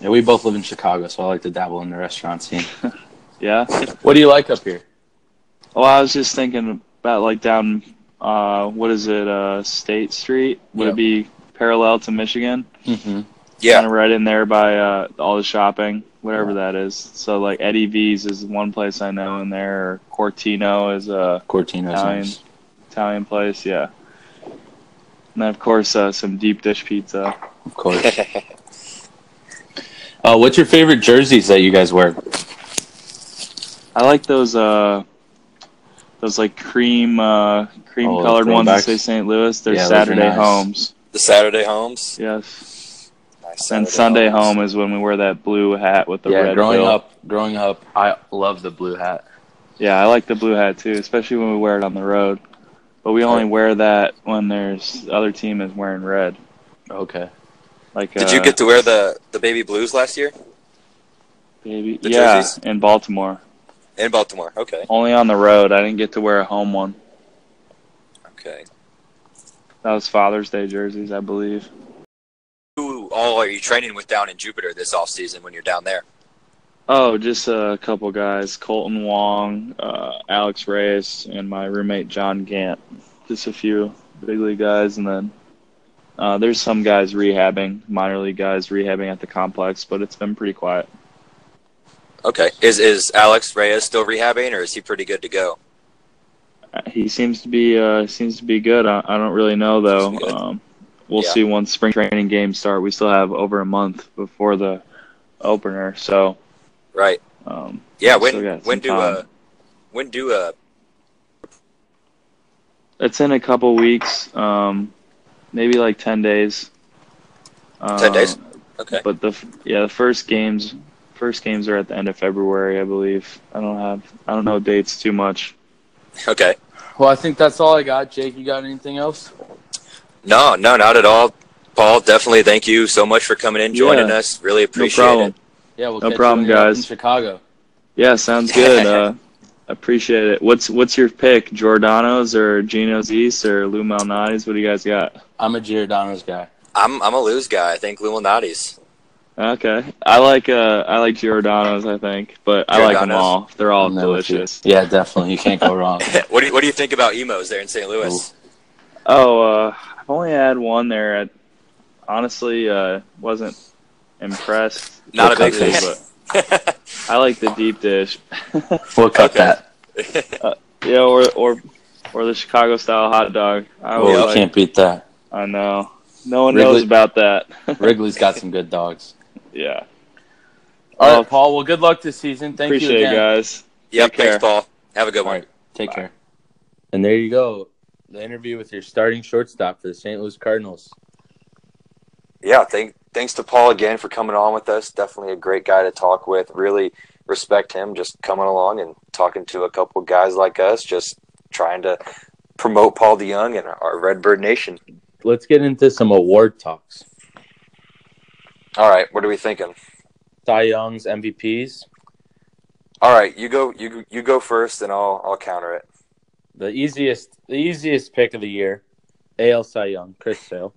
Yeah, we both live in Chicago, so I like to dabble in the restaurant scene. Yeah. What do you like up here? Well, I was just thinking about like down, uh, what is it, uh, State Street? Would Yep. it be parallel to Michigan? Mm-hmm. Yeah. Kind of right in there by uh, all the shopping, whatever that is. So like Eddie V's is one place I know in there. Quartino is a Quartino's Italian. nice. Italian place, yeah. And then of course uh, some deep dish pizza. Of course. Uh, what's your favorite jerseys that you guys wear? I like those uh, those like cream uh, cream Oh, colored ones that say St. Louis. They're Yeah, Saturday nice. homes. the Saturday homes. Yes. Nice and Sunday homes. home is when we wear that blue hat with the yeah, red growing bill. up, growing up, I love the blue hat. Yeah, I like the blue hat too, especially when we wear it on the road. But we only wear that when there's the other team is wearing red. Okay. Like Did uh, you get to wear the the baby blues last year baby? the yeah, jerseys? in Baltimore. in Baltimore? Okay. Only on the road. I didn't get to wear a home one. Okay. That was Father's Day jerseys, I believe. All are you training with down in Jupiter this off season when you're down there? Oh, just a couple guys: Kolten Wong, uh, Alex Reyes, and my roommate John Gant. Just a few big league guys, and then Uh, there's some guys rehabbing, minor league guys rehabbing at the complex, but it's been pretty quiet. Okay. Is is Alex Reyes still rehabbing, or is he pretty good to go? Uh, He seems to be uh, seems to be good. I, I don't really know though. Um, we'll Yeah. see once spring training games start. We still have over a month before the opener, so Right. um, Yeah. When when do uh when do uh It's in a couple weeks, um, maybe like ten days. ten days? Um, Okay. But the yeah, the first games first games are at the end of February, I believe. I don't have I don't know dates too much. Okay. Well, I think that's all I got. Jake, you got anything else? No, no, not at all. Paul, definitely thank you so much for coming in, joining Yeah. us. Really No appreciate problem. it. Yeah, we'll No problem, you when you're up in guys. Chicago. Yeah, sounds good. Uh, appreciate it. What's what's your pick? Giordano's or Gino's East or Lou Malnati's? What do you guys got? I'm a Giordano's guy. I'm I'm a lose guy. I think Lou Malnati's. Okay, I like uh I like Giordano's. I think, but I like them all. They're all I'm there with you. delicious. Yeah, definitely. You can't go wrong. what do you, what do you think about Imo's there in St. Louis? Oh, uh, I've only had one there. At, honestly, uh, wasn't impressed. Not a big Okay. fan. but I like the deep dish. We'll cut Okay. that. yeah, or or or the Chicago style hot dog. I Oh, always you like- can't beat that. I know. No one Wrigley- knows about that. Wrigley's got some good dogs. yeah. All Well, right, Paul. Well, good luck this season. Thank appreciate you it, again. guys. yep. Thanks, Paul. Have a good All one. right, take Bye. care. And there you go. The interview with your starting shortstop for the St. Louis Cardinals. yeah, thank, thanks to Paul again for coming on with us. Definitely a great guy to talk with. Really respect him just coming along and talking to a couple guys like us, just trying to promote Paul DeJong and our Redbird Nation. Let's get into some award talks. All right, what are we thinking? Cy Young's MVPs. All right, you go. You you go first, and I'll I'll counter it. The easiest, the easiest pick of the year. AL Cy Young, Chris Sale.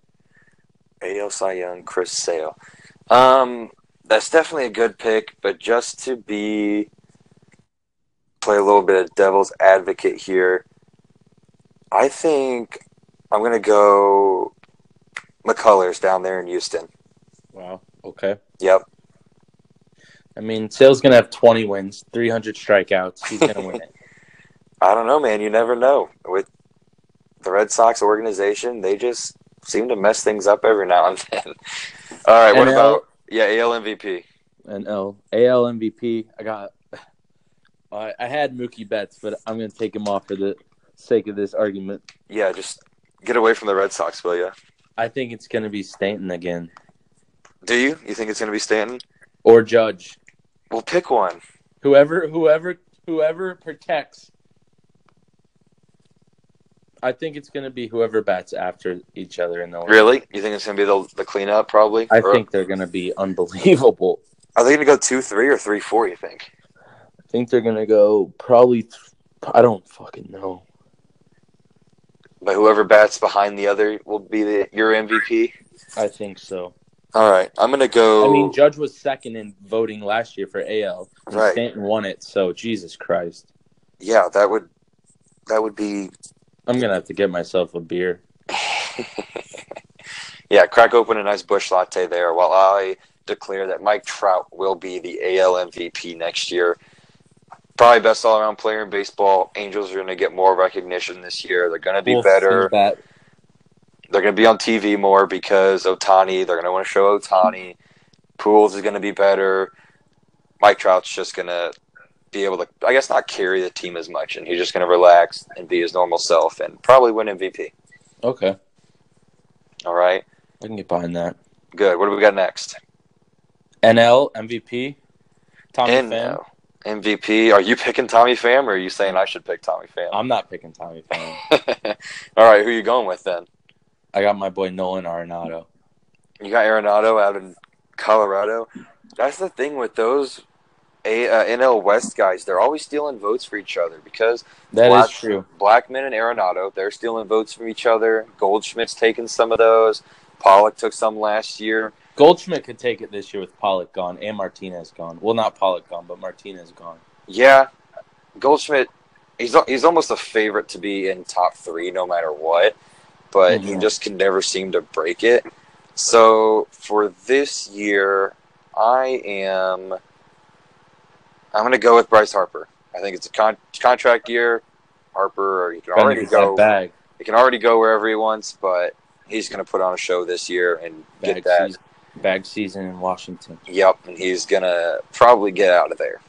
AL Cy Young, Chris Sale. Um, that's definitely a good pick, but just to be play a little bit of devil's advocate here, I think I'm gonna go McCullers down there in Houston. Wow. Okay. Yep. I mean, Sale's gonna have 20 wins, 300 strikeouts. He's gonna win it. I don't know, man. You never know with the Red Sox organization. They just seem to mess things up every now and then. All right, what NL? about yeah, AL MVP? And L AL MVP. I got. I, I had Mookie Betts, but I'm gonna take him off for the sake of this argument. Yeah, just get away from the Red Sox, will you? I think it's gonna be Stanton again Do you? You think it's gonna be Stanton? or Judge. Well, pick one. Whoever, whoever, whoever protects. I think it's gonna be whoever bats after each other in the order. Really? You think it's gonna be the the cleanup? Probably. I Or- think they're gonna be unbelievable. Are they gonna go two three or three four? You think? I think they're gonna go probably. Th- I don't fucking know. But whoever bats behind the other will be the your MVP. I think so. All right, I'm gonna go. I mean, Judge was second in voting last year for AL, and Right. Stanton won it. So Jesus Christ, yeah, that would that would be. I'm gonna have to get myself a beer. yeah, crack open a nice Busch Light there while I declare that Mike Trout will be the AL MVP next year. Probably best all around player in baseball. Angels are going to get more recognition this year. They're going to be Wolf better. They're going to be on TV more because Ohtani. They're going to want to show Ohtani. Pujols is going to be better. Mike Trout's just going to be able to, I guess, not carry the team as much, and he's just going to relax and be his normal self and probably win MVP. Okay, All right, I can get behind that. good. What do we got next? NL MVP. Tommy And Pham. MVP. Are you picking Tommy Pham, or are you saying I should pick Tommy Pham? I'm not picking Tommy Pham. All right, who are you going with then? I got my boy Nolan Arenado. You got Arenado out in Colorado. That's the thing with those A, uh, NL West guys. They're always stealing votes for each other because That is Black- true. Blackmon and Arenado, they're stealing votes from each other. Goldschmidt's taking some of those. Pollock took some last year. Goldschmidt could take it this year with Pollock gone and Martinez gone. Well, not Pollock gone, but Martinez gone. Yeah, Goldschmidt, he's he's almost a favorite to be in top three no matter what. but he Mhm. just can never seem to break it. So for this year, I am. I'm going to go with Bryce Harper. I think it's a con- contract year. Harper, or he can already go. bag. He can already go wherever he wants, but he's going to put on a show this year and Bag get that. season, bag season in Washington. Yep, and he's going to probably get out of there.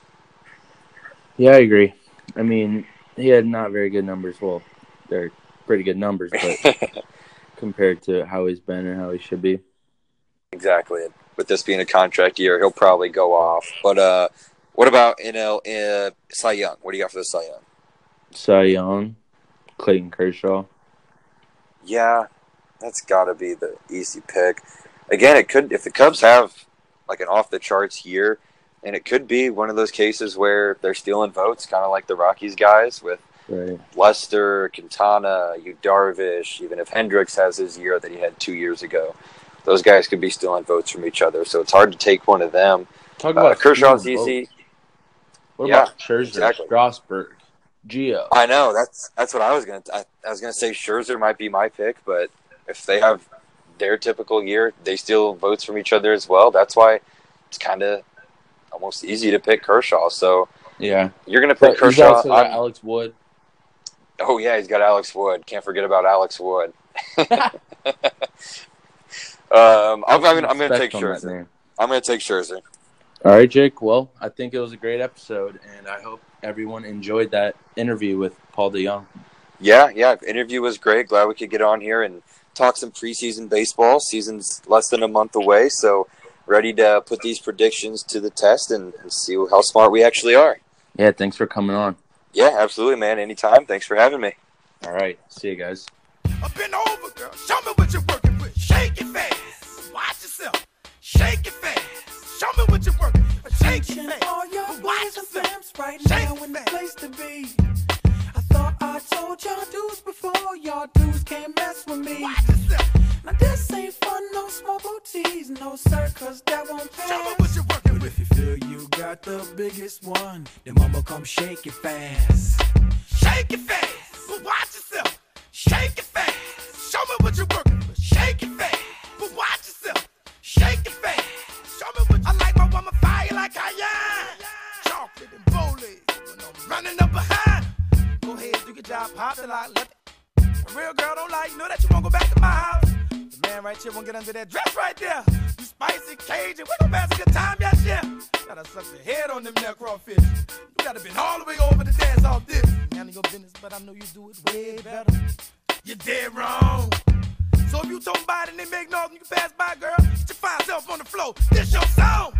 Yeah, I agree. I mean, he had not very good numbers. Well, they're pretty good numbers, but compared to how he's been and how he should be. Exactly. With this being a contract year, he'll probably go off. But uh, what about NL uh, Cy Young? What do you got for the Cy Young? Cy Young, Clayton Kershaw. Yeah, that's got to be the easy pick. Again, it could if the Cubs have like an off the charts year, and it could be one of those cases where they're stealing votes, kind of like the Rockies guys with Right. Lester, Quintana, Yu Darvish. Even if Hendricks has his year that he had two years ago, those guys could be stealing votes from each other. So it's hard to take one of them. Talk Uh, about Kershaw's stealing easy. What Yeah, about Scherzer, exactly. Strasburg, Gio? I know that's that's what I was gonna. I, I was gonna say Scherzer might be my pick, but if they have their typical year, they steal votes from each other as well. That's why it's kind of almost easy to pick Kershaw. So Yeah. you're gonna But pick he's Kershaw. Alex Wood. oh yeah, he's got Alex Wood. Can't forget about Alex Wood. um, I'm, I'm, gonna- I'm gonna take Scherzer. I'm gonna take Scherzer. All right, Jake. Well, I think it was a great episode, and I hope everyone enjoyed that interview with Paul DeJong. Yeah, yeah. Interview was great. Glad we could get on here and talk some preseason baseball. Season's less than a month away, so ready to put these predictions to the test and, and see how smart we actually are. Yeah, thanks for coming on. Yeah, absolutely, man. Anytime. Thanks for having me. All right, see you guys. Up and over, girl. Show me what you're working with. Shake it fast. Watch yourself. Shake it fast. Show me what you're Shake fast. all your boys and yourself. right Shake now in the fast. place to be. I thought I told y'all dudes before, y'all dudes can't mess with me. Now this ain't fun, no small booties, no sir, cause that won't pass. Show me what you're working with. if you feel you got the biggest one, then mama come shake it fast. Shake it fast. But watch yourself. Shake it fast. Show me what you're working with. Shake it fast. But watch yourself. Shake it fast. Show me what you I like my woman fire like cayenne. Chocolate and. When I'm running up behind. Go ahead, do your job, pop the lock, let a real girl don't like, you know that you won't go back to my house. The man right here won't get under that dress right there. You spicy Cajun, we gon' pass a good time, yes, yeah. Gotta suck the head on them there crawfish. You gotta been all the way over to dance off this. None of your business, but I know you do it way better. You're dead wrong. So if you talking about it and they make noise you can pass by, girl, get your fine self on the floor. This your song.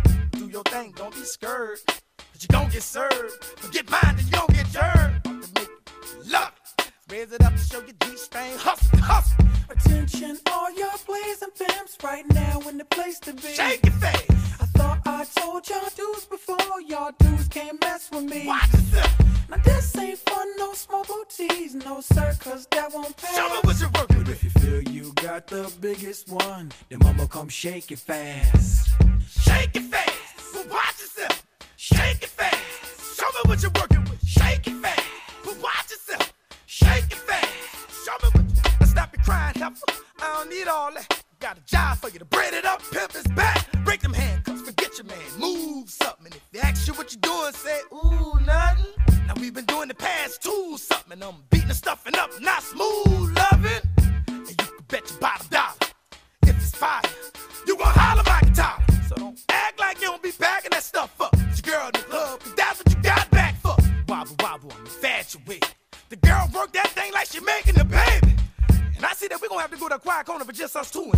Your thing, don't be scared. Cause you gon' get served. Forget mine, then you gon' get jerked. To make you love it. Raise it up to show your G-string. Hustle, hustle. Attention, all your boys and femmes right now in the place to be. Shake it fast. I thought I told y'all dudes before, y'all dudes can't mess with me. Watch yourself. Now this ain't fun, no small booties, no sir, cause that won't pass. Show me what you're working with. if you feel you got the biggest one, then mama come shake it fast. Shake it fast. But watch yourself. Shake it fast. Show me what you're working with. Shake it fast. But watch yourself. Shake it fast. Show me what you. Now stop your crying, heifer. I don't need all that. Got a job for you to braid it up, pimp his back. Break them handcuffs, forget your man. Move something. If they ask you what you doing, say, ooh, nothing. Now we've been doing the past two something. I'm beating the stuffing up, not smooth loving. And you can bet your bottom dollar. If it's fire, you gon' holler my guitar. So like you don't be backing that stuff up. It's your girl in the club, cause that's what you got back for. Wobble, wobble, I'm infatuated. The girl work that thing like she making a baby. And I see that we gon' have to go to a quiet corner for just us two.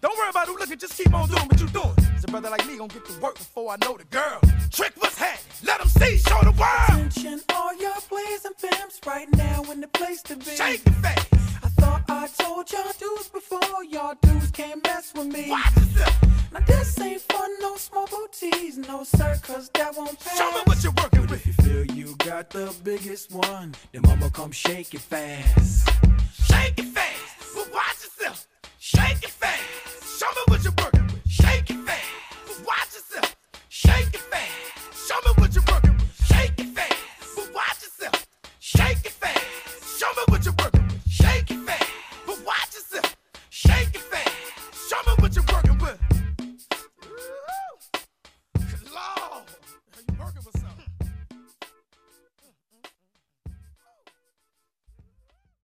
Don't worry about who looking, just keep on doing what you doing. So brother like me gon' get to work before I know the girl. Trick what's happening, let them see, show the world. Attention, all your boys and femmes right now in the place to be. Shake the face, I I told y'all dudes before. Y'all dudes can't mess with me. Now this ain't for no small booties, no sir, that won't pass. Show me what you're working but with. If you feel you got the biggest one, then mama come shake it fast. Shake it fast, but watch yourself. Shake it fast. Show me what you're